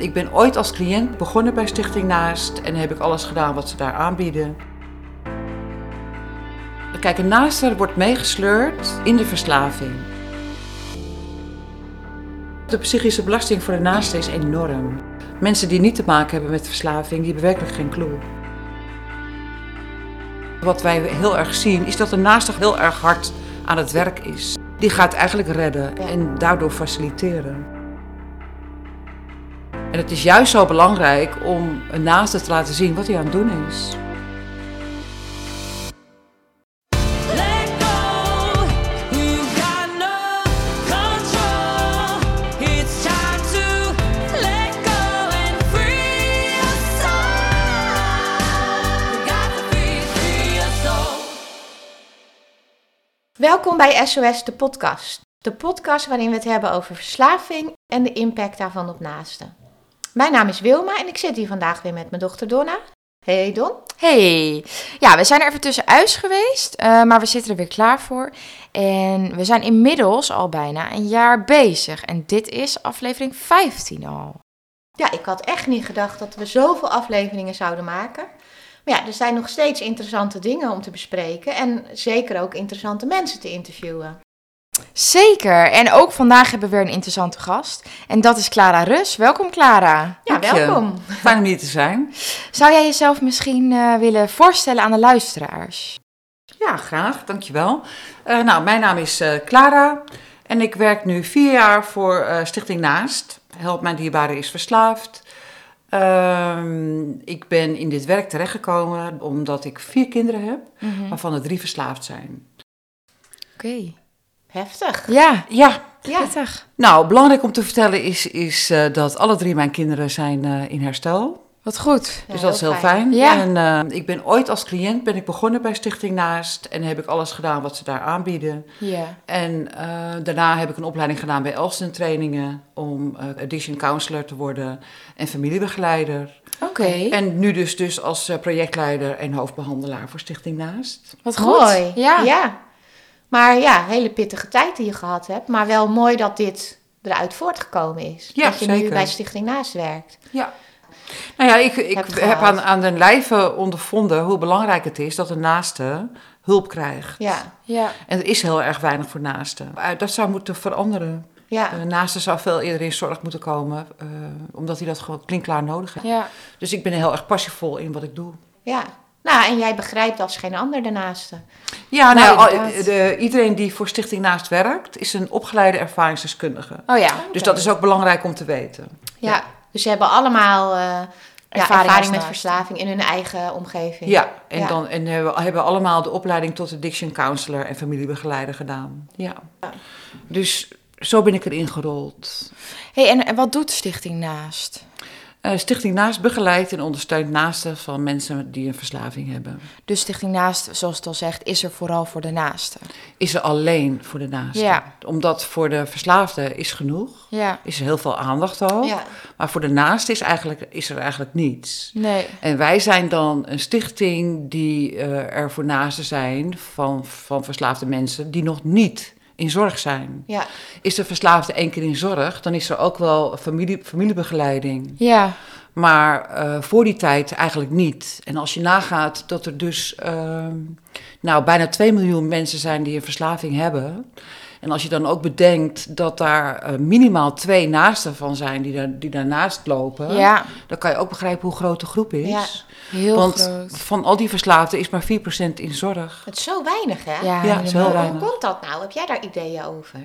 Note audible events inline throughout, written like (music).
Ik ben ooit als cliënt begonnen bij Stichting Naast en heb ik alles gedaan wat ze daar aanbieden. Kijk, een naaster wordt meegesleurd in de verslaving. De psychische belasting voor de naaste is enorm. Mensen die niet te maken hebben met verslaving, die hebben werkelijk geen clue. Wat wij heel erg zien, is dat de naaste heel erg hard aan het werk is. Die gaat eigenlijk redden en daardoor faciliteren. En het is juist zo belangrijk om een naaste te laten zien wat hij aan het doen is. Let go, you got no control. It's time to let go and free your soul. You got to free, free your soul. Welkom bij SOS de podcast. De podcast waarin we het hebben over verslaving en de impact daarvan op naasten. Mijn naam is Wilma en ik zit hier vandaag weer met mijn dochter Donna. Hey Don. Hey, ja, we zijn er even tussenuit geweest, eh, maar we zitten er weer klaar voor. En we zijn inmiddels al bijna een jaar bezig. En dit is aflevering 15 al. Ja, ik had echt niet gedacht dat we zoveel afleveringen zouden maken. Maar ja, er zijn nog steeds interessante dingen om te bespreken en zeker ook interessante mensen te interviewen. Zeker, en ook vandaag hebben we weer een interessante gast. En dat is Clara Rus. Welkom Clara. Ja, Dank je. welkom. Fijn om hier te zijn. Zou jij jezelf misschien eh, willen voorstellen aan de luisteraars? Ja, graag. Dankjewel. Eh nou, mijn naam is eh, Clara en ik werk nu vier jaar voor eh, Stichting Naast. Help Mijn Dierbare is Verslaafd. Ehm, ik ben in dit werk terechtgekomen omdat ik vier kinderen heb, waarvan er drie verslaafd zijn. Oké. Heftig. Ja, Ja, Ja, pittig. nou, belangrijk om te vertellen is, is eh, dat alle drie mijn kinderen zijn eh, in herstel. Wat goed. Ja, Dus dat is heel fijn. Ja. En eh, ik ben ooit als cliënt ben ik begonnen bij Stichting Naast en heb ik alles gedaan wat ze daar aanbieden. Ja. En eh, daarna heb ik een opleiding gedaan bij Elston Trainingen om eh, addiction counselor te worden en familiebegeleider. Oké, En nu dus, dus als projectleider en hoofdbehandelaar voor Stichting Naast. wat goed. Mooi. Ja. ja. Maar ja, hele pittige tijd die je gehad hebt. Maar wel mooi dat dit eruit voortgekomen is. Ja, dat je nu bij Stichting Naast werkt. Ja. Nou ja, ik, ik Heb aan, aan den lijve ondervonden hoe belangrijk het is dat een naaste hulp krijgt. Ja, Ja. En er is heel erg weinig voor naasten. Eh, Dat zou moeten veranderen. ja. De naaste zou veel eerder in zorg moeten komen, eh, omdat hij dat gewoon klinkklaar nodig heeft. Ja. Dus ik ben heel erg passievol in wat ik doe. ja. Nou, en jij begrijpt als geen ander daarnaast. Ja, Nou, nou, de, iedereen die voor Stichting Naast werkt, is een opgeleide ervaringsdeskundige. Oh ja. Dus dat is ook belangrijk om te weten. Ja. Dus ze hebben allemaal eh, ja, Ervaring met verslaving in hun eigen omgeving. Ja, en, Ja. Dan, en hebben, hebben allemaal de opleiding tot addiction counselor en familiebegeleider gedaan. Ja. Dus zo ben ik erin gerold. Hey, en, en wat doet Stichting Naast? Eh, Stichting Naast begeleidt en ondersteunt naasten van mensen die een verslaving hebben. Dus Stichting Naast, zoals het al zegt, is er vooral voor de naasten. Is er alleen voor de naasten. Ja. Omdat voor de verslaafde is genoeg. Ja. Is er heel veel aandacht ook. Ja. Maar voor de naaste is, eigenlijk, is er eigenlijk niets. Nee. En wij zijn dan een stichting die eh, er voor naasten zijn van, van verslaafde mensen die nog niet in zorg zijn. Ja. Is de verslaafde één keer in zorg, dan is er ook wel familie, familiebegeleiding. Ja. Maar eh, voor die tijd eigenlijk niet. En als je nagaat dat er dus ehm, nou, bijna 2 miljoen mensen zijn die een verslaving hebben. En als je dan ook bedenkt dat daar eh, minimaal twee naasten van zijn die, daar, die daarnaast lopen. Ja. Dan kan je ook begrijpen hoe groot de groep is. Ja. Heel Want groot. van al die verslaafden is maar 4% in zorg. Het is zo weinig, hè? Ja, Ja, het is heel helemaal. weinig. Hoe komt dat nou? Heb jij daar ideeën over?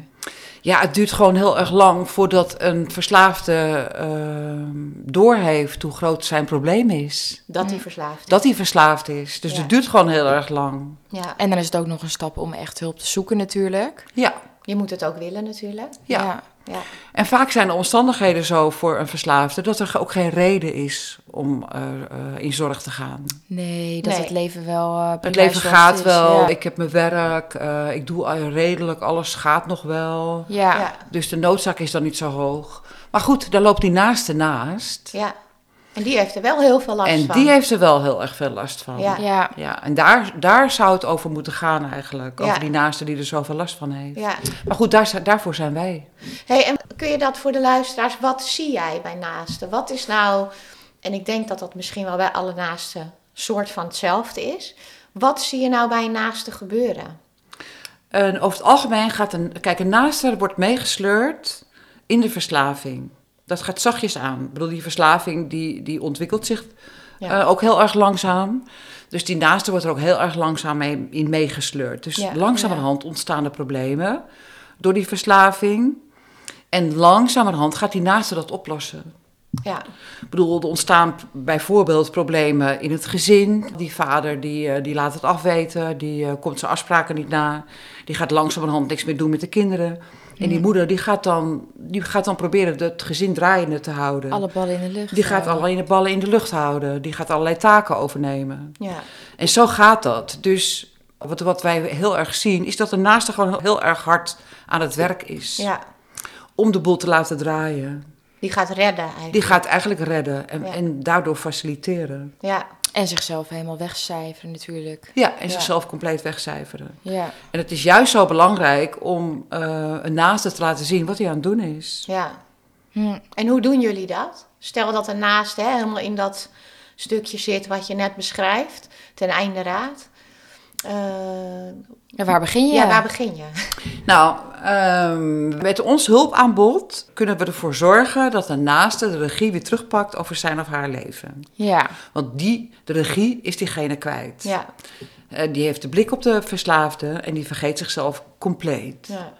Ja, het duurt gewoon heel erg lang voordat een verslaafde ehm, doorheeft hoe groot zijn probleem is. Dat die verslaafd is. Dat hij verslaafd is. Dus Ja. het duurt gewoon heel erg lang. Ja. En dan is het ook nog een stap om echt hulp te zoeken natuurlijk. Ja, Je moet het ook willen natuurlijk. ja. Ja. En vaak zijn de omstandigheden zo voor een verslaafde dat er ook geen reden is om eh, eh, in zorg te gaan. Nee, dat Nee. het leven wel... eh, Het leven gaat is, wel, Ja. ik heb mijn werk, ik doe redelijk, alles gaat nog wel. Ja. Ja. Dus de noodzaak is dan niet zo hoog. Maar goed, daar loopt die naaste naast. Ja. En die heeft er wel heel veel last En van. die heeft er wel heel erg veel last van. Ja. Ja. Ja, en daar, daar zou het over moeten gaan eigenlijk. Over Ja. die naaste die er zoveel last van heeft. Ja. Maar goed, daar, daarvoor zijn wij. Hey, en kun je dat voor de luisteraars, wat zie jij bij naasten? Wat is nou, en ik denk dat dat misschien wel bij alle naasten soort van hetzelfde is. Wat zie je nou bij een naaste gebeuren? En over het algemeen gaat een... Kijk, een naaste wordt meegesleurd in de verslaving. Dat gaat zachtjes aan. Ik bedoel, die verslaving die, die ontwikkelt zich Ja. eh, ook heel erg langzaam. Dus die naaste wordt er ook heel erg langzaam mee, in meegesleurd. Dus Ja, langzamerhand ontstaan er problemen door die verslaving. En langzamerhand gaat die naaste dat oplossen. Ja, Ik bedoel, er ontstaan bijvoorbeeld problemen in het gezin. Die vader die, eh, die laat het afweten, die eh, komt zijn afspraken niet na. Die gaat langzamerhand niks meer doen met de kinderen. En die moeder die gaat, dan, die gaat dan proberen het gezin draaiende te houden. Alle ballen in de lucht. die gaat houden. alleen de ballen in de lucht houden. Die gaat allerlei taken overnemen. ja, En zo gaat dat. Dus wat, wat wij heel erg zien, is dat de naaste gewoon heel erg hard aan het werk is. ja. Om de boel te laten draaien. Die gaat redden eigenlijk. Die gaat eigenlijk redden en, Ja. en daardoor faciliteren. Ja, En zichzelf helemaal wegcijferen natuurlijk. Ja, en Ja. zichzelf compleet wegcijferen. Ja. En het is juist zo belangrijk om eh, een naaste te laten zien wat hij aan het doen is. ja. Hm. En hoe doen jullie dat? Stel dat een naaste hè, helemaal in dat stukje zit wat je net beschrijft, ten einde raad. Eh, En waar begin je? ja. waar begin je? Nou, ehm, met ons hulpaanbod kunnen we ervoor zorgen dat de naaste de regie weer terugpakt over zijn of haar leven. Ja. Want die, de regie is diegene kwijt. Ja, Eh, die heeft de blik op de verslaafde en die vergeet zichzelf compleet. ja,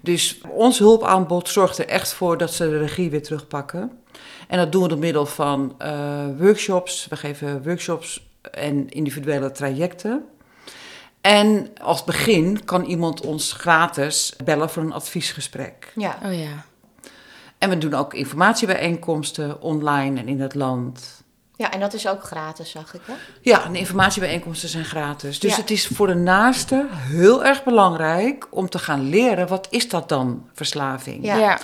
Dus ons hulpaanbod zorgt er echt voor dat ze de regie weer terugpakken. En dat doen we door middel van eh, workshops. We geven workshops en individuele trajecten. En als begin kan iemand ons gratis bellen voor een adviesgesprek. ja. Oh ja. En we doen ook informatiebijeenkomsten online en in het land. Ja, en dat is ook gratis, zag ik hè? Ja, de informatiebijeenkomsten zijn gratis. Dus Ja. het is voor de naaste heel erg belangrijk om te gaan leren... wat is dat dan, verslaving? Ja. Ja.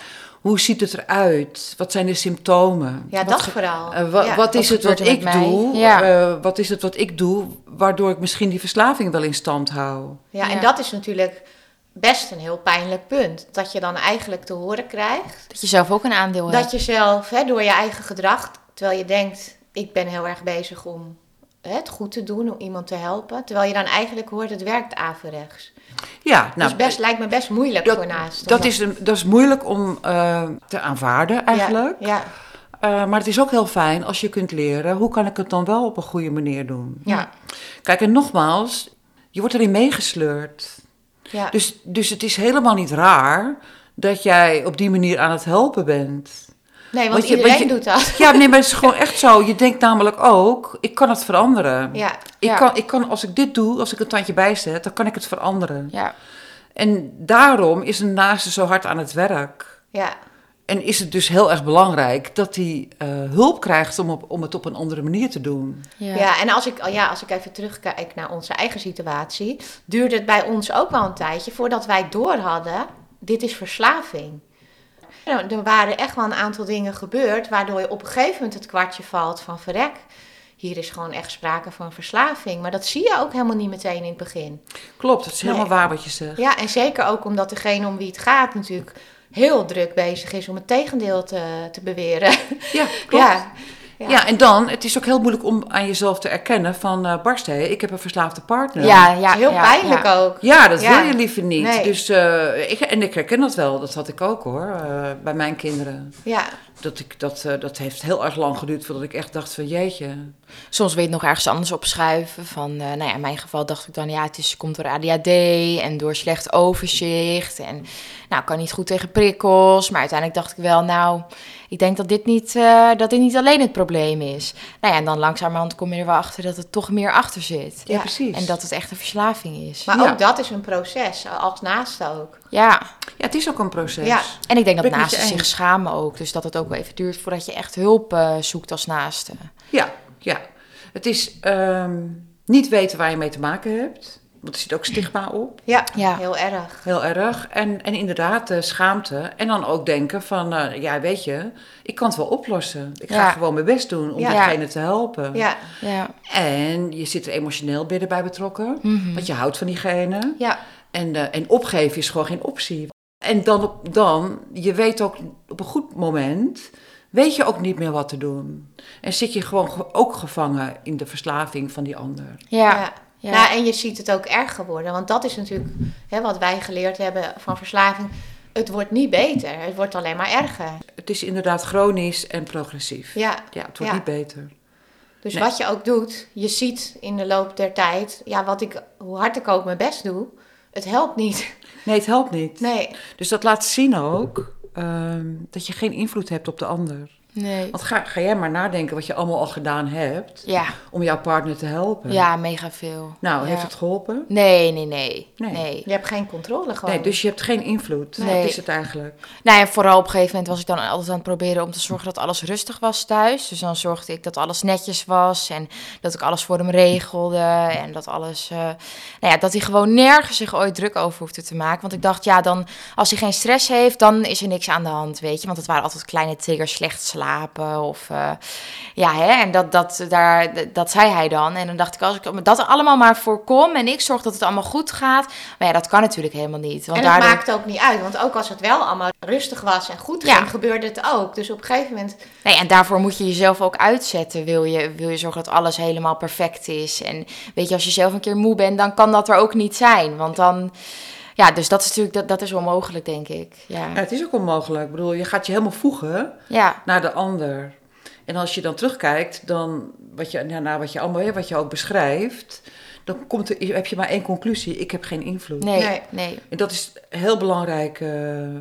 Hoe ziet het eruit? Wat zijn de symptomen? Ja, Wat dat vooral. Eh, wa- ja. wat is wat het wat ik doe? Ja. Eh, wat is het wat ik doe waardoor ik misschien die verslaving wel in stand hou? Ja, en dat is natuurlijk best een heel pijnlijk punt. Dat je dan eigenlijk te horen krijgt Dat je zelf ook een aandeel hebt. dat je zelf, hè, door je eigen gedrag, terwijl je denkt, ik ben heel erg bezig om het goed te doen, om iemand te helpen. Terwijl je dan eigenlijk hoort, het werkt averechts. Ja, nou, dus best, lijkt me best moeilijk dat, voor naast. dat, is, een- dat is moeilijk om eh, te aanvaarden eigenlijk. Ja, Eh, maar het is ook heel fijn als je kunt leren... hoe kan ik het dan wel op een goede manier doen? ja, Kijk, en nogmaals, je wordt erin meegesleurd. ja. Dus, dus het is helemaal niet raar dat jij op die manier aan het helpen bent. Nee, want want je- iedereen want je- doet dat. Ja, nee, maar het is (laughs) gewoon echt zo. Je denkt namelijk ook, ik kan het veranderen. Ja, Ik, Ja. kan, ik kan, als ik dit doe, als ik een tandje bijzet, dan kan ik het veranderen. Ja. En daarom is een naaste zo hard aan het werk. ja, En is het dus heel erg belangrijk dat hij eh, hulp krijgt om, op, om het op een andere manier te doen. Ja. ja. en als ik, ja, als ik even terugkijk naar onze eigen situatie, duurde het bij ons ook wel een tijdje voordat wij door hadden, dit is verslaving. Nou, er waren echt wel een aantal dingen gebeurd waardoor je op een gegeven moment het kwartje valt van verrek. Hier is gewoon echt sprake van verslaving. Maar dat zie je ook helemaal niet meteen in het begin. Klopt, het is Nee. helemaal waar wat je zegt. Ja, en zeker ook omdat degene om wie het gaat natuurlijk heel druk bezig is om het tegendeel te, te beweren. Ja, klopt. Ja, Ja. ja. en dan, het is ook heel moeilijk om aan jezelf te erkennen van... eh Barst, hé, ik heb een verslaafde partner. Ja, ja, heel ja, pijnlijk ja. ook. Ja, dat Ja. wil je liever niet. Nee. Dus, eh, ik, en ik herken dat wel, dat had ik ook hoor, eh, bij mijn kinderen. Ja, Dat, ik, dat, eh, dat heeft heel erg lang geduurd voordat ik echt dacht van jeetje. Soms wil je het nog ergens anders opschuiven. Van, eh, nou ja, in mijn geval dacht ik dan, ja, het is, komt door ADHD en door slecht overzicht. En nou, ik kan niet goed tegen prikkels. Maar uiteindelijk dacht ik wel, nou, ik denk dat dit niet, eh, dat dit niet alleen het probleem is. Nou ja, en dan langzamerhand kom je er wel achter dat het toch meer achter zit. Ja, precies. En dat het echt een verslaving is. maar Ja. ook dat is een proces, als naaste ook. Ja, Ja, het is ook een proces. Ja. en ik denk dat naasten zich schamen ook. Dus dat het ook wel even duurt voordat je echt hulp eh, zoekt als naaste. Ja, ja. Het is ehm, niet weten waar je mee te maken hebt. Want er zit ook stigma op. Ja, Ja. heel erg. Heel erg. En, en inderdaad, de schaamte. En dan ook denken van, eh, ja, weet je, ik kan het wel oplossen. Ik ga gewoon mijn best doen om Ja. diegene te helpen. Ja, Ja. En je zit er emotioneel binnen bij betrokken. Mhm. Want je houdt van diegene. ja, En, eh, en opgeven is gewoon geen optie. En dan, op- dan, je weet ook op een goed moment, weet je ook niet meer wat te doen. En zit je gewoon ge- ook gevangen in de verslaving van die ander. Ja. ja. Ja. Nou, en je ziet het ook erger worden. Want dat is natuurlijk hè, wat wij geleerd hebben van verslaving. Het wordt niet beter, het wordt alleen maar erger. Het is inderdaad chronisch en progressief. Ja, Ja, het wordt Ja. niet beter. dus Nee. wat je ook doet, je ziet in de loop der tijd, ja, wat ik, hoe hard ik ook mijn best doe, het helpt niet. Nee, het helpt niet. Nee, Dus dat laat zien ook ehm, dat je geen invloed hebt op de ander. Nee. Want ga, ga jij maar nadenken wat je allemaal al gedaan hebt Ja. om jouw partner te helpen. Ja, mega veel. Nou, Ja. heeft het geholpen? Nee, nee, nee. Nee. nee. je hebt geen controle gewoon. Nee, dus je hebt geen invloed. Nee. Dat is het eigenlijk. Nou ja, vooral op een gegeven moment was ik dan altijd aan het proberen om te zorgen dat alles rustig was thuis. Dus dan zorgde ik dat alles netjes was en dat ik alles voor hem regelde. En dat alles, eh, nou ja, dat hij gewoon nergens zich ooit druk over hoefde te maken. Want ik dacht, ja, dan als hij geen stress heeft, dan is er niks aan de hand, weet je. Want het waren altijd kleine triggers, slecht slapen of, eh, ja, hè. En dat, dat, daar, dat zei hij dan. En dan dacht ik, als ik dat allemaal maar voorkom en ik zorg dat het allemaal goed gaat. Maar ja, dat kan natuurlijk helemaal niet. Want en het daardoor... maakt ook niet uit, want ook als het wel allemaal rustig was en goed Ja. ging, gebeurde het ook. Dus op een gegeven moment, Nee, en daarvoor moet je jezelf ook uitzetten. Wil je, wil je zorgen dat alles helemaal perfect is. En weet je, als je zelf een keer moe bent, dan kan dat er ook niet zijn. Want dan, ja, dus dat is natuurlijk, dat, dat is onmogelijk, denk ik. Ja, Ja, het is ook onmogelijk. Ik bedoel, je gaat je helemaal voegen ja, naar de ander. En als je dan terugkijkt, dan wat je, ja, naar wat je allemaal, wat je ook beschrijft, dan komt er, heb je maar één conclusie: ik heb geen invloed. nee, Nee. nee. En dat is een heel belangrijk eh,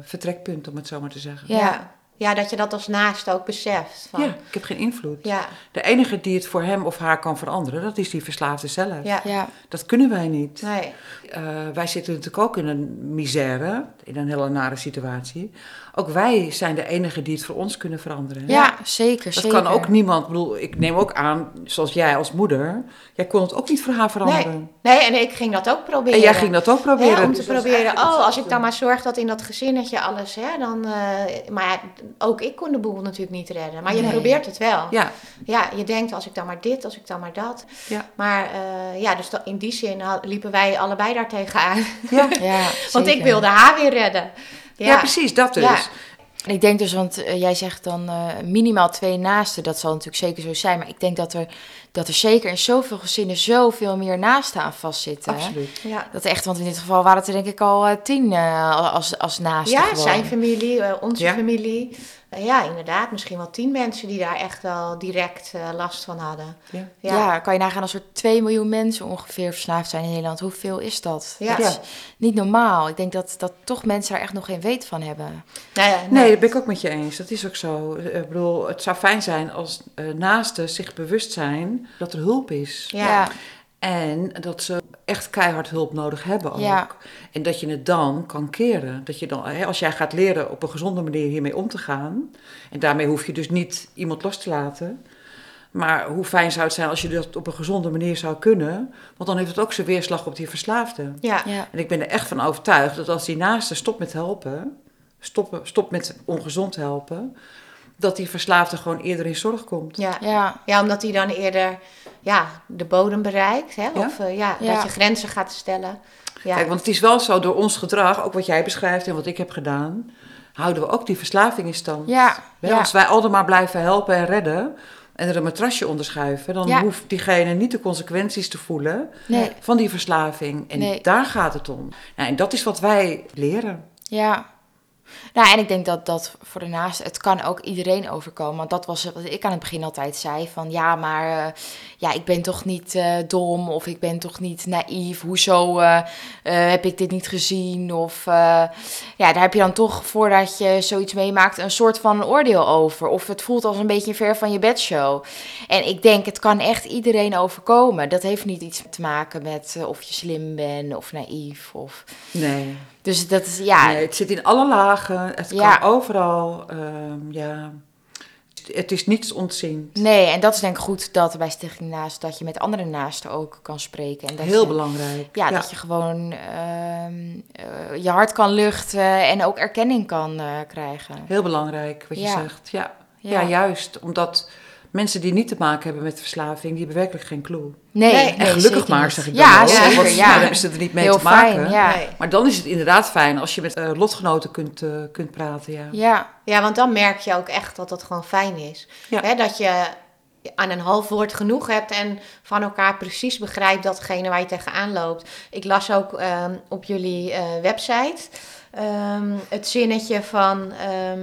vertrekpunt, om het zo maar te zeggen. Ja. Ja. dat je dat als naast ook beseft. Van, Ja, ik heb geen invloed. ja, De enige die het voor hem of haar kan veranderen, dat is die verslaafde zelf. ja. Ja, Dat kunnen wij niet. Nee. Eh, wij zitten natuurlijk ook in een misère, in een hele nare situatie. Ook wij zijn de enigen die het voor ons kunnen veranderen. ja, zeker, Dat zeker. kan ook niemand. Ik bedoel, ik neem ook aan, zoals jij als moeder, jij kon het ook niet voor haar veranderen. Nee. nee, en ik ging dat ook proberen. En jij ging dat ook proberen. Hè, om te Dus proberen, oh, als ik dan maar zorg dat in dat gezinnetje alles, hè, dan... eh, maar ja, ook ik kon de boel natuurlijk niet redden. Maar je Nee. probeert het wel. Ja, Ja, je denkt, als ik dan maar dit, als ik dan maar dat. Ja. Maar eh, ja, dus dat- in die zin liepen wij allebei daar tegenaan. ja. (laughs) Ja, Want ik wilde haar weer redden. Ja. precies, dat dus. Ja. En ik denk dus, want eh, jij zegt dan eh, minimaal twee naasten, dat zal natuurlijk zeker zo zijn. Maar ik denk dat er, dat er zeker in zoveel gezinnen zoveel meer naasten aan vastzitten. Absoluut. Ja, Dat echt, want in dit geval waren het er denk ik al eh, tien als, als naasten ja gewoon. zijn familie, onze familie. Eh, ja, inderdaad, misschien wel tien mensen die daar echt wel direct eh, last van hadden. Ja. Ja. kan je nagaan als er 2 miljoen mensen ongeveer verslaafd zijn in Nederland. Hoeveel is dat? Ja. Dat is niet normaal. Ik denk dat, dat toch mensen daar echt nog geen weet van hebben. Nou ja, Nee, dat ben ik ook met je eens. Dat is ook zo. Eh, Ik bedoel, het zou fijn zijn als naasten zich bewust zijn dat er hulp is. Ja. En dat ze echt keihard hulp nodig hebben ook. Ja. En dat je het dan kan keren. Dat je dan, hè, als jij gaat leren op een gezonde manier hiermee om te gaan. En daarmee hoef je dus niet iemand los te laten. Maar hoe fijn zou het zijn als je dat op een gezonde manier zou kunnen. Want dan heeft het ook zijn weerslag op die verslaafde. Ja. Ja, En ik ben er echt van overtuigd dat als die naaste stopt met helpen. Stoppen, stopt met ongezond helpen. Dat die verslaafde gewoon eerder in zorg komt. Ja. ja, Ja, omdat hij dan eerder ja, de bodem bereikt. Hè? Ja? Of eh, ja, Ja. dat je grenzen gaat stellen. Ja. Kijk, want het is wel zo door ons gedrag, ook wat jij beschrijft en wat ik heb gedaan, houden we ook die verslaving in stand. ja. Als wij altijd maar blijven helpen en redden en er een matrasje onder schuiven, dan Ja. hoeft diegene niet de consequenties te voelen Nee, van die verslaving. En Nee. daar gaat het om. Nou, en dat is wat wij leren. ja. Nou, en ik denk dat dat voor de het kan ook iedereen overkomen. Want dat was wat ik aan het begin altijd zei. Van ja, maar eh, ja, ik ben toch niet eh, dom of ik ben toch niet naïef. Hoezo eh, heb ik dit niet gezien? Of ja, daar heb je dan toch voordat je zoiets meemaakt een soort van oordeel over. Of het voelt als een beetje een ver van je bedshow. En ik denk, het kan echt iedereen overkomen. Dat heeft niet iets te maken met of je slim bent of naïef. Of... Nee. Dus dat is, ja, nee, het zit in alle lagen, het Ja. kan overal. ehm, ja. het is niets ontziend. Nee, en dat is denk ik goed dat bij Stichting Naast dat je met andere naasten ook kan spreken. En dat Heel je, belangrijk. Ja, dat je gewoon ehm, eh, je hart kan luchten en ook erkenning kan eh, krijgen. Heel belangrijk wat je Ja. zegt. Ja. Ja. juist. Omdat mensen die niet te maken hebben met verslaving, die hebben werkelijk geen clue. Nee, Nee, nee, en gelukkig zeker maar, niet. zeg ik ja, dan zeker, Want ja. daar hebben ze er niet mee Heel te maken. fijn, ja. Nee. Maar dan is het inderdaad fijn als je met eh, lotgenoten kunt, eh, kunt praten. Ja. Ja, Ja, want dan merk je ook echt dat het gewoon fijn is. Ja. Hè, dat je aan een half woord genoeg hebt en van elkaar precies begrijpt datgene waar je tegenaan loopt. Ik las ook ehm, op jullie eh, website ehm, het zinnetje van... ehm,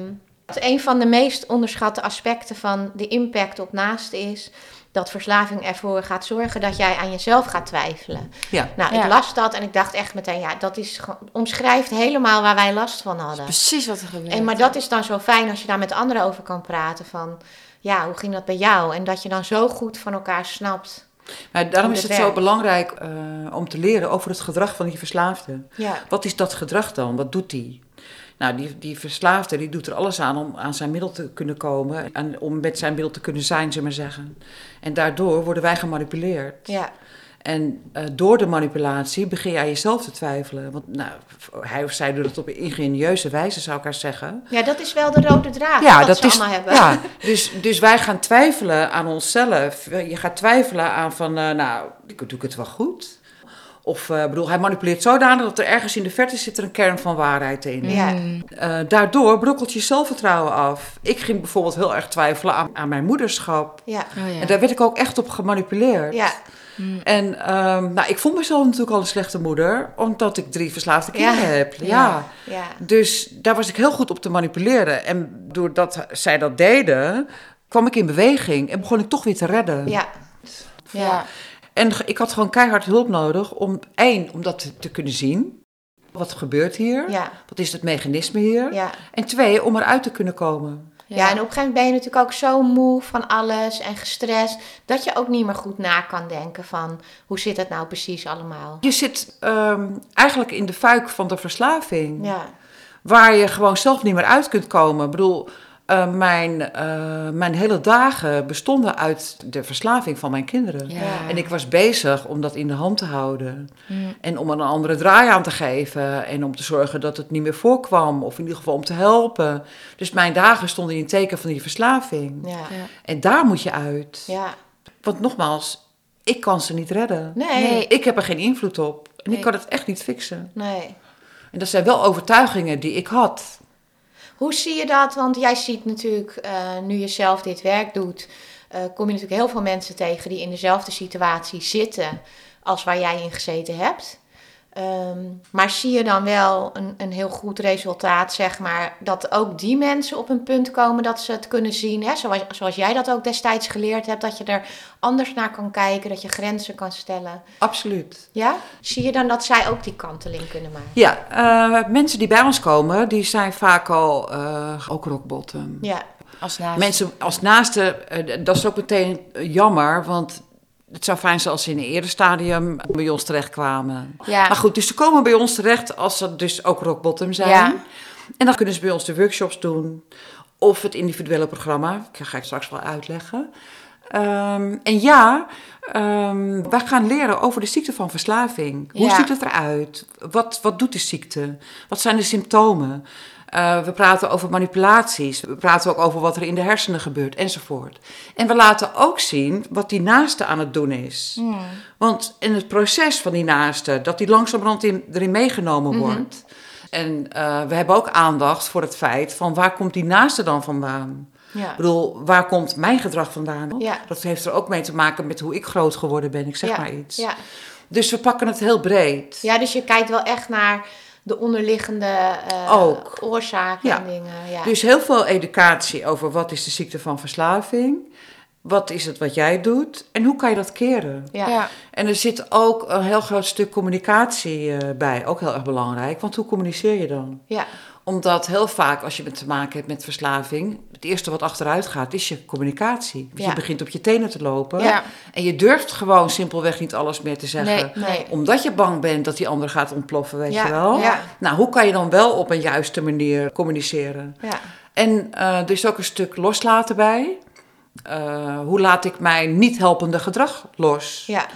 een van de meest onderschatte aspecten van de impact op naasten is... dat verslaving ervoor gaat zorgen dat jij aan jezelf gaat twijfelen. Ja. Nou, Ja. ik las dat en ik dacht echt meteen... ja, dat is, gewoon- omschrijft helemaal waar wij last van hadden. precies wat er gebeurt. En, maar dat is dan zo fijn als je daar met anderen over kan praten. Van ja, hoe ging dat bij jou? En dat je dan zo goed van elkaar snapt. Maar daarom is het zo belangrijk eh, om te leren over het gedrag van die verslaafde. Ja, Wat is dat gedrag dan? Wat doet die? Nou, die, die verslaafde die doet er alles aan om aan zijn middel te kunnen komen. En om met zijn middel te kunnen zijn, zullen we maar zeggen. En daardoor worden wij gemanipuleerd. ja, En eh, door de manipulatie begin je aan jezelf te twijfelen. Want nou, hij of zij doet het op een ingenieuze wijze, zou ik haar zeggen. ja, dat is wel de rode draad. Ja, dat, dat ze is. allemaal hebben. Ja, dus, dus wij gaan twijfelen aan onszelf. Je gaat twijfelen aan van, eh, nou, doe ik het wel goed? Of, eh, bedoel, hij manipuleert zodanig dat er ergens in de verte zit er een kern van waarheid in. Ja. Mm. Eh, daardoor brokkelt je zelfvertrouwen af. Ik ging bijvoorbeeld heel erg twijfelen aan, aan mijn moederschap. Ja, Oh, ja. En daar werd ik ook echt op gemanipuleerd. ja, En ehm, nou, ik vond mezelf natuurlijk al een slechte moeder, omdat ik drie verslaafde Ja. kinderen heb. Ja. Ja. ja. Dus daar was ik heel goed op te manipuleren. En doordat zij dat deden, kwam ik in beweging en begon ik toch weer te redden. ja. ja. En ik had gewoon keihard hulp nodig om, één, om dat te, te kunnen zien. Wat gebeurt hier? ja. Wat is het mechanisme hier? ja. En twee, om eruit te kunnen komen. Ja, en op een gegeven moment ben je natuurlijk ook zo moe van alles en gestrest, dat je ook niet meer goed na kan denken van hoe zit het nou precies allemaal. Je zit ehm, eigenlijk in de fuik van de verslaving. Ja, Waar je gewoon zelf niet meer uit kunt komen. Ik bedoel, eh, mijn, eh, mijn hele dagen bestonden uit de verslaving van mijn kinderen. Ja. En ik was bezig om dat in de hand te houden. Mm. En om een andere draai aan te geven. En om te zorgen dat het niet meer voorkwam. Of in ieder geval om te helpen. Dus mijn dagen stonden in het teken van die verslaving. ja, Ja. En daar moet je uit. ja. Want nogmaals, ik kan ze niet redden. Nee, Nee. nee. Ik heb er geen invloed op. En Nee. ik kan het echt niet fixen. En dat zijn wel overtuigingen die ik had. Hoe zie je dat? Want jij ziet natuurlijk, eh, nu je zelf dit werk doet, eh, kom je natuurlijk heel veel mensen tegen die in dezelfde situatie zitten als waar jij in gezeten hebt. Ehm, maar zie je dan wel een, een heel goed resultaat, zeg maar, dat ook die mensen op een punt komen dat ze het kunnen zien, hè? Zoals, zoals jij dat ook destijds geleerd hebt, dat je er anders naar kan kijken, dat je grenzen kan stellen. Absoluut. Ja? Zie je dan dat zij ook die kanteling kunnen maken? Ja, eh, mensen die bij ons komen, die zijn vaak al eh, ook rock bottom. Ja, Als naast. Mensen als naaste, eh, dat is ook meteen jammer, want het zou fijn zijn als ze in een eerder stadium bij ons terechtkwamen. Ja. Maar goed, dus ze komen bij ons terecht als ze dus ook rock bottom zijn. Ja. En dan kunnen ze bij ons de workshops doen of het individuele programma. Dat ga ik straks wel uitleggen. Ehm, en ja, ehm, wij gaan leren over de ziekte van verslaving. Hoe Ja. ziet het eruit? Wat, wat doet de ziekte? Wat zijn de symptomen? Eh, we praten over manipulaties. We praten ook over wat er in de hersenen gebeurt enzovoort. En we laten ook zien wat die naaste aan het doen is. Want in het proces van die naaste, dat die langzamerhand in, erin meegenomen wordt. En eh, we hebben ook aandacht voor het feit van waar komt die naaste dan vandaan? ja. Ik bedoel, waar komt mijn gedrag vandaan? Ja. Dat heeft er ook mee te maken met hoe ik groot geworden ben, ik zeg ja. maar iets. Dus we pakken het heel breed. Ja, dus je kijkt wel echt naar de onderliggende eh, Ook. oorzaken Ja. en dingen. Ja. Dus heel veel educatie over wat is de ziekte van verslaving, wat is het wat jij doet en hoe kan je dat keren. ja. Ja. En er zit ook een heel groot stuk communicatie eh, bij, ook heel erg belangrijk, want hoe communiceer je dan? Ja. Omdat heel vaak als je te maken hebt met verslaving, het eerste wat achteruit gaat is je communicatie. Ja. Je begint op je tenen te lopen Ja. en je durft gewoon simpelweg niet alles meer te zeggen. Nee. Nee. Omdat je bang bent dat die ander gaat ontploffen, weet Ja, je wel. Nou, hoe kan je dan wel op een juiste manier communiceren? Ja. En eh, er is ook een stuk loslaten bij. Eh, hoe laat ik mijn niet helpende gedrag los? Ja,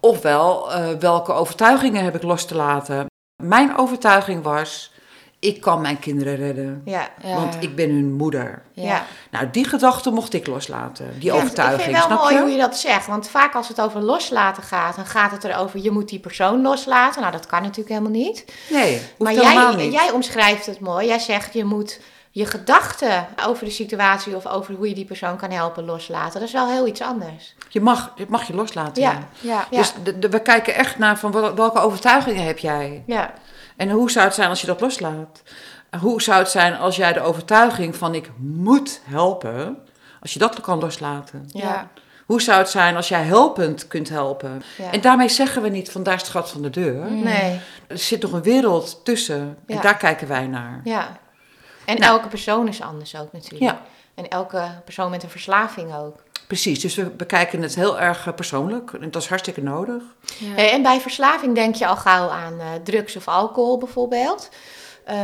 Ofwel, eh, welke overtuigingen heb ik los te laten? Mijn overtuiging was, ik kan mijn kinderen redden. ja, Ja. Want ik ben hun moeder. ja. Nou, die gedachte mocht ik loslaten. Die Ja, overtuiging, Ik vind het wel snap mooi je? hoe je dat zegt. Want vaak als het over loslaten gaat, dan gaat het erover je moet die persoon loslaten. Nou, dat kan natuurlijk helemaal niet. Nee, hoeft maar jij, niet. jij omschrijft het mooi. Jij zegt je moet je gedachten over de situatie of over hoe je die persoon kan helpen loslaten. Dat is wel heel iets anders. Je, mag, je mag je loslaten. Ja. ja. Dus de, de- we kijken echt naar van wel- welke overtuigingen heb jij? Ja, En hoe zou het zijn als je dat loslaat? Hoe zou het zijn als jij de overtuiging van ik moet helpen, als je dat kan loslaten? ja, Hoe zou het zijn als jij helpend kunt helpen? ja. En daarmee zeggen we niet van daar is het gat van de deur. Nee, Er zit nog een wereld tussen en daar kijken wij naar. ja. En Nou. elke persoon is anders ook natuurlijk. Ja. En elke persoon met een verslaving ook. Precies, dus we bekijken het heel erg eh, persoonlijk en dat is hartstikke nodig. Ja. Eh, En bij verslaving denk je al gauw aan eh, drugs of alcohol bijvoorbeeld. Eh,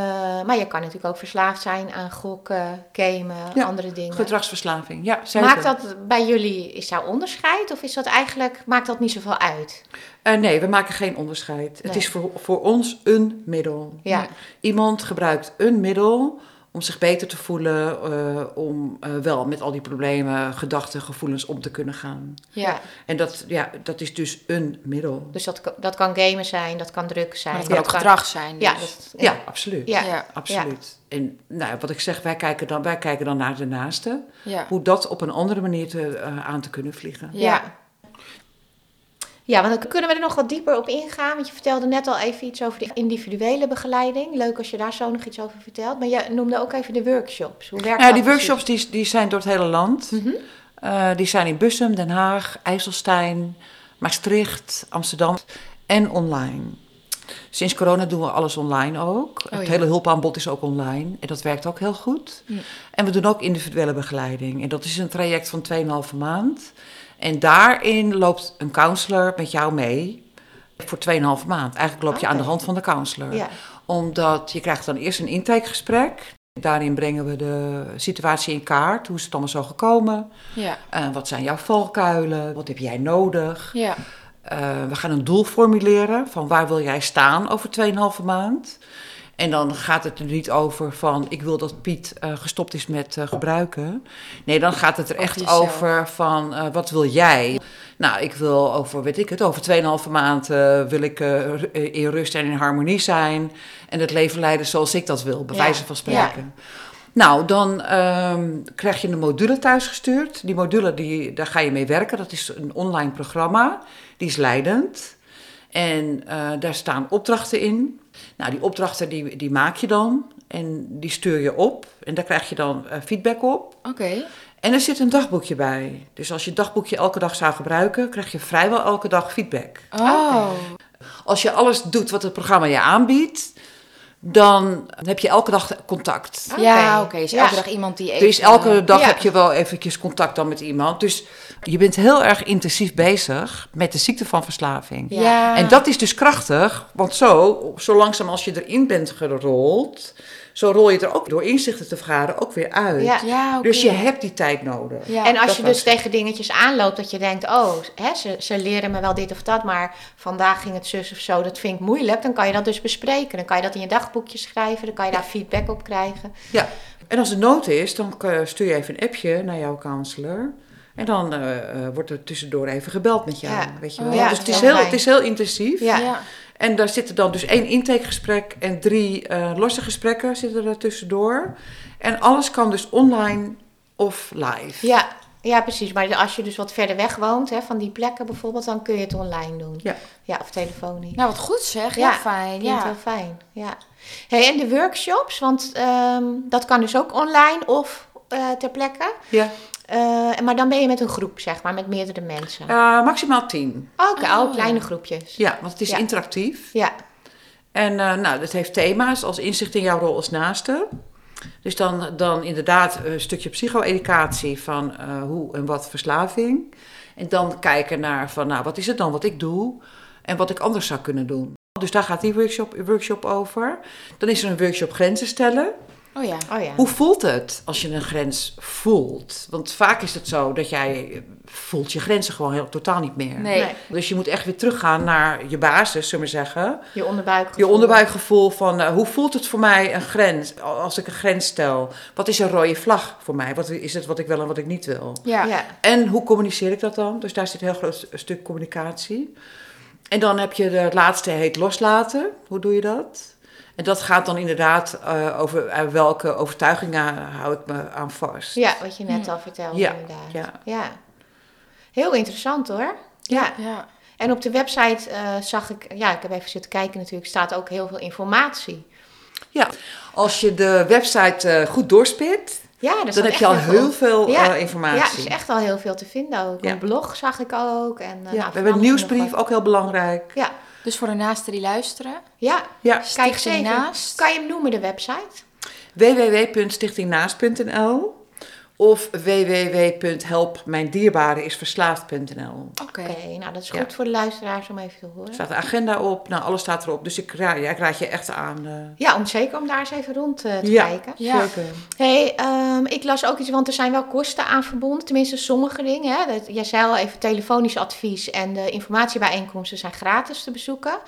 maar je kan natuurlijk ook verslaafd zijn aan gokken, gamen, Ja, andere dingen. Gedragsverslaving, ja zeker. Maakt dat bij jullie, is daar onderscheid of is dat eigenlijk, maakt dat niet zoveel uit? Eh, nee, we maken geen onderscheid. Nee. Het is voor, voor ons een middel. Ja, Iemand gebruikt een middel om zich beter te voelen, eh, om eh, wel met al die problemen, gedachten, gevoelens om te kunnen gaan. ja. En dat, ja, dat is dus een middel. Dus dat, kan- dat kan gamen zijn, dat kan drugs zijn. Maar het kan ook dat gedrag zijn. Ja, dus. dat, Ja, absoluut. Ja. Ja. Absoluut. En nou, wat ik zeg, wij kijken dan, wij kijken dan naar de naaste. Ja. Hoe dat op een andere manier te, eh, aan te kunnen vliegen. Ja. Ja. Want dan kunnen we er nog wat dieper op ingaan. Want je vertelde net al even iets over de individuele begeleiding. Leuk als je daar zo nog iets over vertelt. Maar je noemde ook even de workshops. Hoe werkt Ja, dat die precies? workshops die, die zijn door het hele land. Mhm. Eh, die zijn in Bussum, Den Haag, IJsselstein, Maastricht, Amsterdam en online. Sinds corona doen we alles online ook. het Oh ja. hele hulpaanbod is ook online en dat werkt ook heel goed. Ja. En we doen ook individuele begeleiding. En dat is een traject van 2,5 maand. En daarin loopt een counselor met jou mee voor 2,5 maand. Eigenlijk loop je aan de hand van de counselor Ja, omdat je krijgt dan eerst een intakegesprek. Daarin brengen we de situatie in kaart. Hoe is het allemaal zo gekomen? Ja. Eh, wat zijn jouw valkuilen? Wat heb jij nodig? Ja. Eh, we gaan een doel formuleren van waar wil jij staan over 2,5 maand. En dan gaat het er niet over van ik wil dat Piet eh, gestopt is met eh, gebruiken. Nee, dan gaat het er echt over van eh, wat wil jij? Nou, ik wil over, weet ik het, over 2,5 maand eh, wil ik in rust en in harmonie zijn. En het leven leiden zoals ik dat wil, bij Ja. wijze van spreken. Nou, dan ehm, krijg je een module thuisgestuurd. Die module, die, daar ga je mee werken. Dat is een online programma. Die is leidend. En daar staan opdrachten in. Nou, die opdrachten die, die maak je dan. En die stuur je op. En daar krijg je dan eh, feedback op. Oké. En er zit een dagboekje bij. Dus als je het dagboekje elke dag zou gebruiken, krijg je vrijwel elke dag feedback. Oh. Als je alles doet wat het programma je aanbiedt, dan heb je elke dag contact. Ja, Oké. oké. Dus Ja. elke dag iemand die even... Dus elke dag Ja. heb je wel eventjes contact dan met iemand. Dus je bent heel erg intensief bezig met de ziekte van verslaving. Ja. En dat is dus krachtig, want zo, zo langzaam als je erin bent gerold, zo rol je er ook door inzichten te vergaren ook weer uit. Ja. Ja, oké. Dus je hebt die tijd nodig. Ja. en dat als je dus tegen dingetjes aanloopt dat je denkt, oh, hè, ze, ze leren me wel dit of dat, maar vandaag ging het zus of zo, dat vind ik moeilijk, dan kan je dat dus bespreken. Dan kan je dat in je dagboekje schrijven, dan kan je daar feedback op krijgen. Ja, en als er nood is, dan stuur je even een appje naar jouw counselor. En dan eh, eh, wordt er tussendoor even gebeld met jou, Ja. weet je Oh, wel. ja, dus het is, heel, het is heel intensief. Ja. En daar zitten dan dus één intakegesprek en drie eh, losse gesprekken zitten er tussendoor. En alles kan dus online of live. Ja, ja, precies. Maar als je dus wat verder weg woont, hè, van die plekken bijvoorbeeld, dan kun je het online doen. Ja. Ja, of telefonisch. Nou, wat goed zeg. Ja, Ja, fijn. Ja. wel fijn, ja. Hey, en de workshops, want ehm, dat kan dus ook online of eh, ter plekke. Ja. Eh, maar dan ben je met een groep, zeg maar, met meerdere mensen. Eh, maximaal tien. Oké, Oh, oh, kleine groepjes. Ja, want het is Ja. interactief. Ja, En eh, nou, dat heeft thema's als inzicht in jouw rol als naaste. Dus dan, dan inderdaad een stukje psycho-educatie van eh, hoe en wat verslaving. En dan kijken naar van, nou, wat is het dan wat ik doe en wat ik anders zou kunnen doen. Dus daar gaat die workshop, workshop over. Dan is er een workshop grenzen stellen. Oh ja. Oh ja. Hoe voelt het als je een grens voelt? Want vaak is het zo dat jij eh, voelt je grenzen gewoon heel, totaal niet meer. Nee. Nee. Dus je moet echt weer teruggaan naar je basis, zullen we zeggen. Je onderbuik. Je onderbuikgevoel van eh, hoe voelt het voor mij een grens, als ik een grens stel? Wat is een rode vlag voor mij? Wat is het wat ik wel en wat ik niet wil? Ja. Ja. En hoe communiceer ik dat dan? Dus daar zit een heel groot stuk communicatie. En dan heb je de het laatste heet loslaten. Hoe doe je dat? En dat gaat dan inderdaad eh, over eh, welke overtuigingen hou ik me aan vast. Ja, wat je net al vertelde Ja, inderdaad. ja. ja. Heel interessant hoor. Ja. Ja. En op de website eh, zag ik, ja, ik heb even zitten kijken natuurlijk, staat ook heel veel informatie. Ja. Als je de website eh, goed doorspit, Ja, dan heb je al heel veel Ja. eh, informatie. Ja, er is echt al heel veel te vinden ook. Ja. Een blog zag ik ook. En, eh, Ja, nou, we hebben een nieuwsbrief, ook heel belangrijk. Ja, Dus voor de naasten die luisteren. ja. Ja, Kijk. Naast. Kan je hem noemen, de website? www.stichtingnaast.nl of www.helpmijndierbareisverslaafd.nl. Oké. Oké, nou dat is Ja. goed voor de luisteraars om even te horen. Er staat een agenda op, nou alles staat erop. Dus ik, ja, ik raad je echt aan. eh, Ja, om zeker om daar eens even rond eh, te Ja. kijken. Ja. Zeker. Hey, ehm, ik las ook iets, want er zijn wel kosten aan verbonden. Tenminste, sommige dingen. Hè. Dat, jij zei al even telefonisch advies en de informatiebijeenkomsten zijn gratis te bezoeken.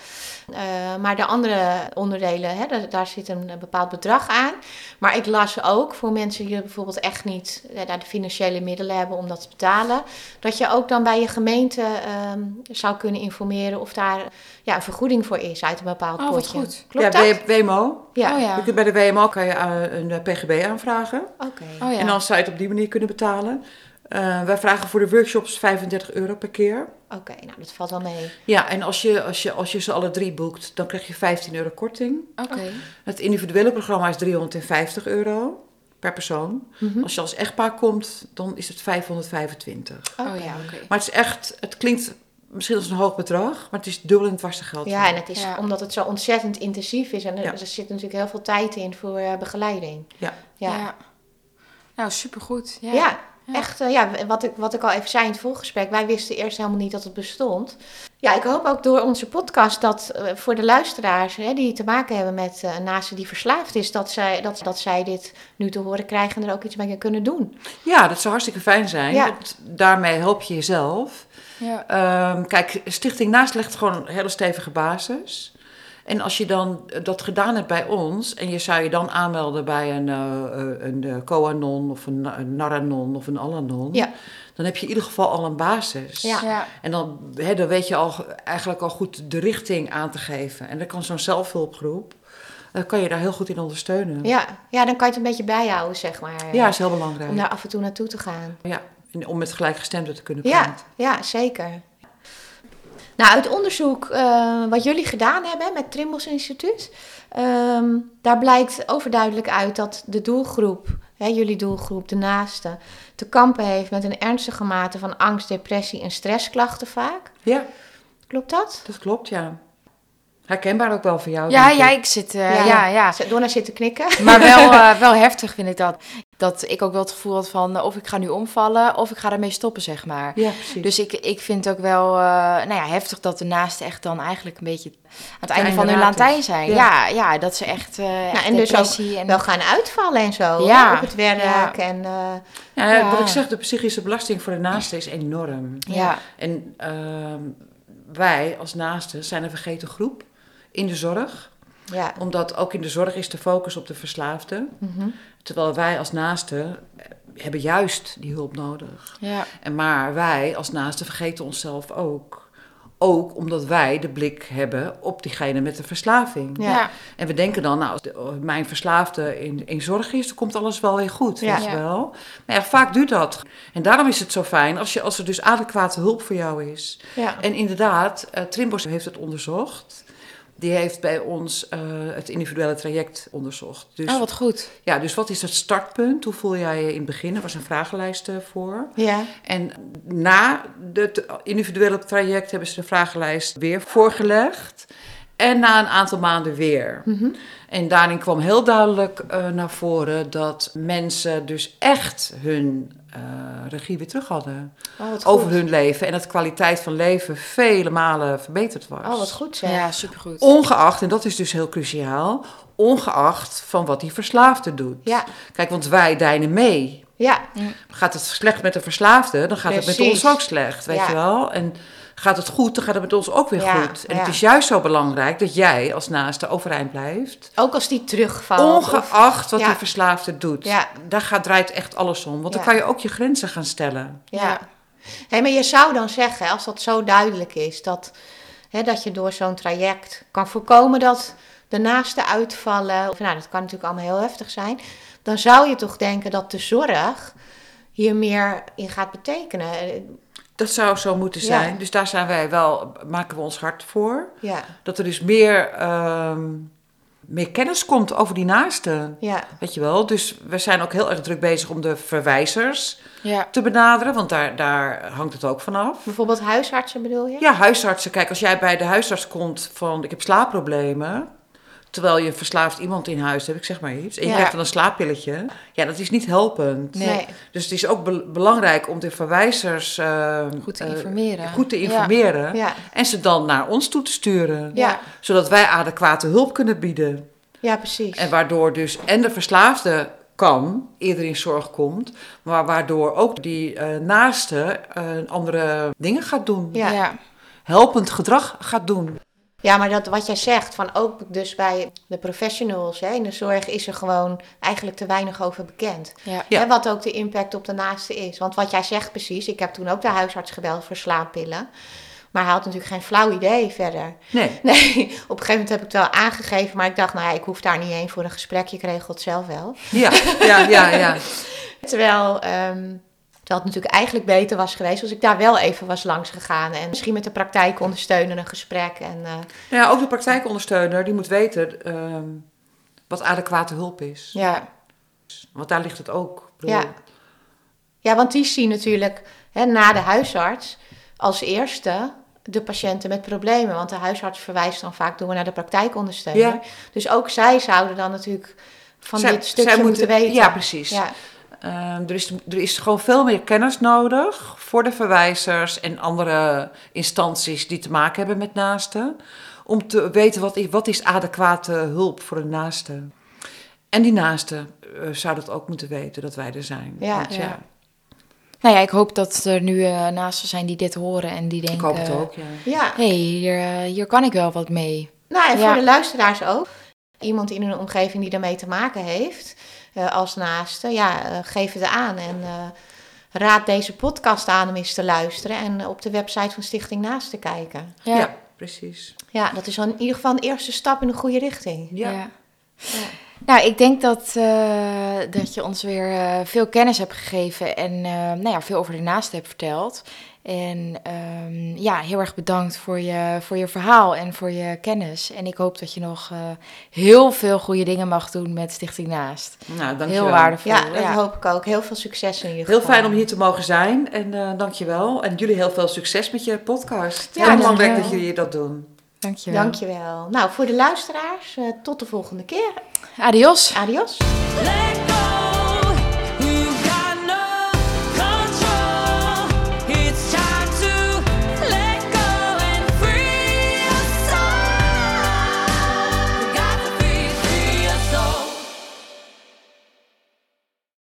Eh, maar de andere onderdelen, hè, daar, daar zit een bepaald bedrag aan. Maar ik las ook voor mensen die bijvoorbeeld echt niet eh, daar de financiële middelen hebben om dat te betalen. Dat je ook dan bij je gemeente ehm, zou kunnen informeren of daar ja, een vergoeding voor is uit een bepaald Oh, potje. goed. Klopt ja, dat? WMO. Ja. Oh ja. Je kunt bij de WMO kan je eh, een eh, PGB aanvragen. Oké. Oh ja. En dan zou je het op die manier kunnen betalen. Eh, wij vragen voor de workshops 35 euro per keer. Oké, nou dat valt wel mee. Ja, en als je, als, je, als je ze alle drie boekt, dan krijg je 15 euro korting. Oké. Het individuele programma is 350 euro per persoon. Mhm. Als je als echtpaar komt, dan is het 525. Oh Oké. ja, oké. Maar het is echt, het klinkt misschien als een hoog bedrag, maar het is dubbel in het geld. Ja, en het is Ja. omdat het zo ontzettend intensief is en er, Ja. er zit natuurlijk heel veel tijd in voor eh, begeleiding. Ja. Ja, Ja. Nou, supergoed. Ja. ja. Ja. echt, eh, ja, wat ik, wat ik al even zei in het voorgesprek, wij wisten eerst helemaal niet dat het bestond. Ja, ik hoop ook door onze podcast dat eh, voor de luisteraars hè, die te maken hebben met eh, een naaste die verslaafd is, dat zij, dat, dat zij dit nu te horen krijgen en er ook iets mee kunnen doen. Ja, dat zou hartstikke fijn zijn. Ja. Want daarmee help je jezelf. Ja. Ehm, kijk, Stichting Naast legt gewoon een hele stevige basis. En als je dan dat gedaan hebt bij ons en je zou je dan aanmelden bij een, eh, eh, een eh, Koanon of een, een Naranon of een Alanon, Ja. dan heb je in ieder geval al een basis. Ja. Ja. En dan, hè, dan weet je al, eigenlijk al goed de richting aan te geven. En dan kan zo'n zelfhulpgroep, dan kan je daar heel goed in ondersteunen. Ja, ja, dan kan je het een beetje bijhouden, zeg maar. Ja, is heel belangrijk. Om daar af en toe naartoe te gaan. Ja, en om met gelijkgestemden te kunnen Ja, praten. ja, zeker. Nou, uit onderzoek eh, wat jullie gedaan hebben met het Trimbos Instituut, ehm, daar blijkt overduidelijk uit dat de doelgroep, hè, jullie doelgroep, de naaste, te kampen heeft met een ernstige mate van angst, depressie en stressklachten vaak. Ja, Klopt dat? dat klopt, ja. Herkenbaar ook wel voor jou. Ja, ja, ik. ik zit... eh, ja, ja. Donna zit te knikken. Maar wel, (laughs) eh, wel heftig vind ik dat. Dat ik ook wel het gevoel had van... eh, of ik ga nu omvallen, of ik ga ermee stoppen, zeg maar. Ja, precies. Dus ik, ik vind ook wel eh, nou ja, heftig dat de naasten echt dan eigenlijk een beetje aan het einde van hun. Lantijn zijn. Ja. Ja. Ja, dat ze echt, eh echt en dus ook en... Wel gaan uitvallen en zo Ja, op het werk. ja. En, eh, ja, ja. Wat ik zeg, de psychische belasting voor de naaste is enorm. ja. En ehm, wij als naasten zijn een vergeten groep in de zorg. Ja. Omdat ook in de zorg is de focus op de verslaafde. Mhm. Terwijl wij als naasten eh, hebben juist die hulp nodig. ja. En maar wij als naasten vergeten onszelf ook. Ook omdat wij de blik hebben op diegene met de verslaving. Ja. En we denken dan, nou, als de- oh, mijn verslaafde in, in zorg is, dan komt alles wel weer goed, Ja. wel. Maar ja, vaak duurt dat. En daarom is het zo fijn als, je, als er dus adequate hulp voor jou is. Ja. En inderdaad, eh Trimbos heeft het onderzocht. Die heeft bij ons eh, het individuele traject onderzocht. Dus, Oh, wat goed. ja, dus wat is het startpunt? Hoe voel jij je in het begin? Er was een vragenlijst eh, voor. ja. En na het individuele traject hebben ze de vragenlijst weer voorgelegd. En na een aantal maanden weer. Mhm. En daarin kwam heel duidelijk eh, naar voren dat mensen dus echt hun eh, regie weer terug hadden. Oh, Over goed. hun leven. En dat de kwaliteit van leven vele malen verbeterd was. Oh, wat goed zeg. Ja, supergoed. Ongeacht, en dat is dus heel cruciaal, ongeacht van wat die verslaafde doet. Ja, Kijk, want wij deinen mee. ja, Gaat het slecht met de verslaafde, dan gaat het met ons ook slecht, weet Ja. je wel. En gaat het goed, dan gaat het met ons ook weer Ja, goed. En ja. het is juist zo belangrijk dat jij als naaste overeind blijft. ook als die terugvalt. of- Ongeacht wat ja. die verslaafde doet. Ja. Daar gaat, draait echt alles om. Want dan kan je ook je grenzen gaan stellen. Ja. Hey, maar je zou dan zeggen, als dat zo duidelijk is, dat, hè, dat je door zo'n traject kan voorkomen dat de naasten uitvallen. Of, nou, dat kan natuurlijk allemaal heel heftig zijn. Dan zou je toch denken dat de zorg hier meer in gaat betekenen. Dat zou zo moeten Ja. zijn. Dus daar zijn wij wel, maken we ons hard voor. Ja, Dat er dus meer, ehm, meer kennis komt over die naasten. ja, Weet je wel? Dus we zijn ook heel erg druk bezig om de verwijzers Ja. te benaderen. Want daar, daar hangt het ook vanaf. bijvoorbeeld huisartsen bedoel je? Ja, huisartsen. Kijk, als jij bij de huisarts komt van ik heb slaapproblemen. Terwijl je verslaafd iemand in huis hebt, ik zeg maar iets. En je Ja. krijgt dan een slaappilletje. Ja, dat is niet helpend. Nee. Dus het is ook be- belangrijk om de verwijzers eh, Goed te eh, informeren. goed te informeren. Ja, En ze dan naar ons toe te sturen. ja, Zodat wij adequate hulp kunnen bieden. ja, precies. En waardoor dus en de verslaafde kan, eerder in zorg komt. Maar waardoor ook die eh, naaste andere dingen gaat doen. Ja. Ja. Helpend gedrag gaat doen. Ja, maar dat wat jij zegt, van ook dus bij de professionals hè, in de zorg is er gewoon eigenlijk te weinig over bekend. Ja. Ja. Hè, wat ook de impact op de naaste is. Want wat jij zegt precies, ik heb toen ook de huisarts gebeld voor slaappillen. Maar hij had natuurlijk geen flauw idee verder. Nee. (laughs) Nee, op een gegeven moment heb ik het wel aangegeven, maar ik dacht, nou ja, ik hoef daar niet heen voor een gesprek, je regelt het zelf wel. Ja, ja, ja, ja. (laughs) Terwijl, ehm, terwijl het natuurlijk eigenlijk beter was geweest als ik daar wel even was langs gegaan. En misschien met de praktijkondersteuner een gesprek. En, eh, Nou ja, ook de praktijkondersteuner, die moet weten ehm, wat adequate hulp is. ja. Want daar ligt het ook. Ja. ja, want die zien natuurlijk hè, na de huisarts als eerste de patiënten met problemen. Want de huisarts verwijst dan vaak door naar de praktijkondersteuner. Ja. Dus ook zij zouden dan natuurlijk van Zij- dit stukje zij moeten weten. Ja, precies. Ja, er, is, er is gewoon veel meer kennis nodig voor de verwijzers en andere instanties die te maken hebben met naasten. Om te weten wat is, wat is adequate hulp voor een naaste. En die naaste eh, zou dat ook moeten weten, dat wij er zijn. Ja. Want Ja. Nou ja, ik hoop dat er nu eh naasten zijn die dit horen en die ik denken... hoop het ook, ja. ja. hey, hier, eh, hier kan ik wel wat mee. Nou, en Ja. voor de luisteraars ook. Iemand in hun omgeving die daarmee te maken heeft, eh, als naaste, ja, eh, geef het aan. En eh, raad deze podcast aan om eens te luisteren en op de website van Stichting Naast te kijken. Ja. Ja, precies. Ja, dat is dan in ieder geval een eerste stap in de goede richting. Ja. Ja. Nou, ik denk dat, eh, dat je ons weer eh, veel kennis hebt gegeven en eh, nou ja, veel over de naasten hebt verteld. En ehm, ja, heel erg bedankt voor je, voor je verhaal en voor je kennis. En ik hoop dat je nog eh, heel veel goede dingen mag doen met Stichting Naast. Nou, dankjewel. Heel waardevol. Ja, dat hoop ik ook. Heel veel succes in ieder Heel geval. fijn om hier te mogen zijn en eh dankjewel. En jullie heel veel succes met je podcast. Ja, Ja, belangrijk dat jullie dat doen. Dankjewel. Dankjewel. Nou, voor de luisteraars, eh, tot de volgende keer. Adios. Adios. Let go.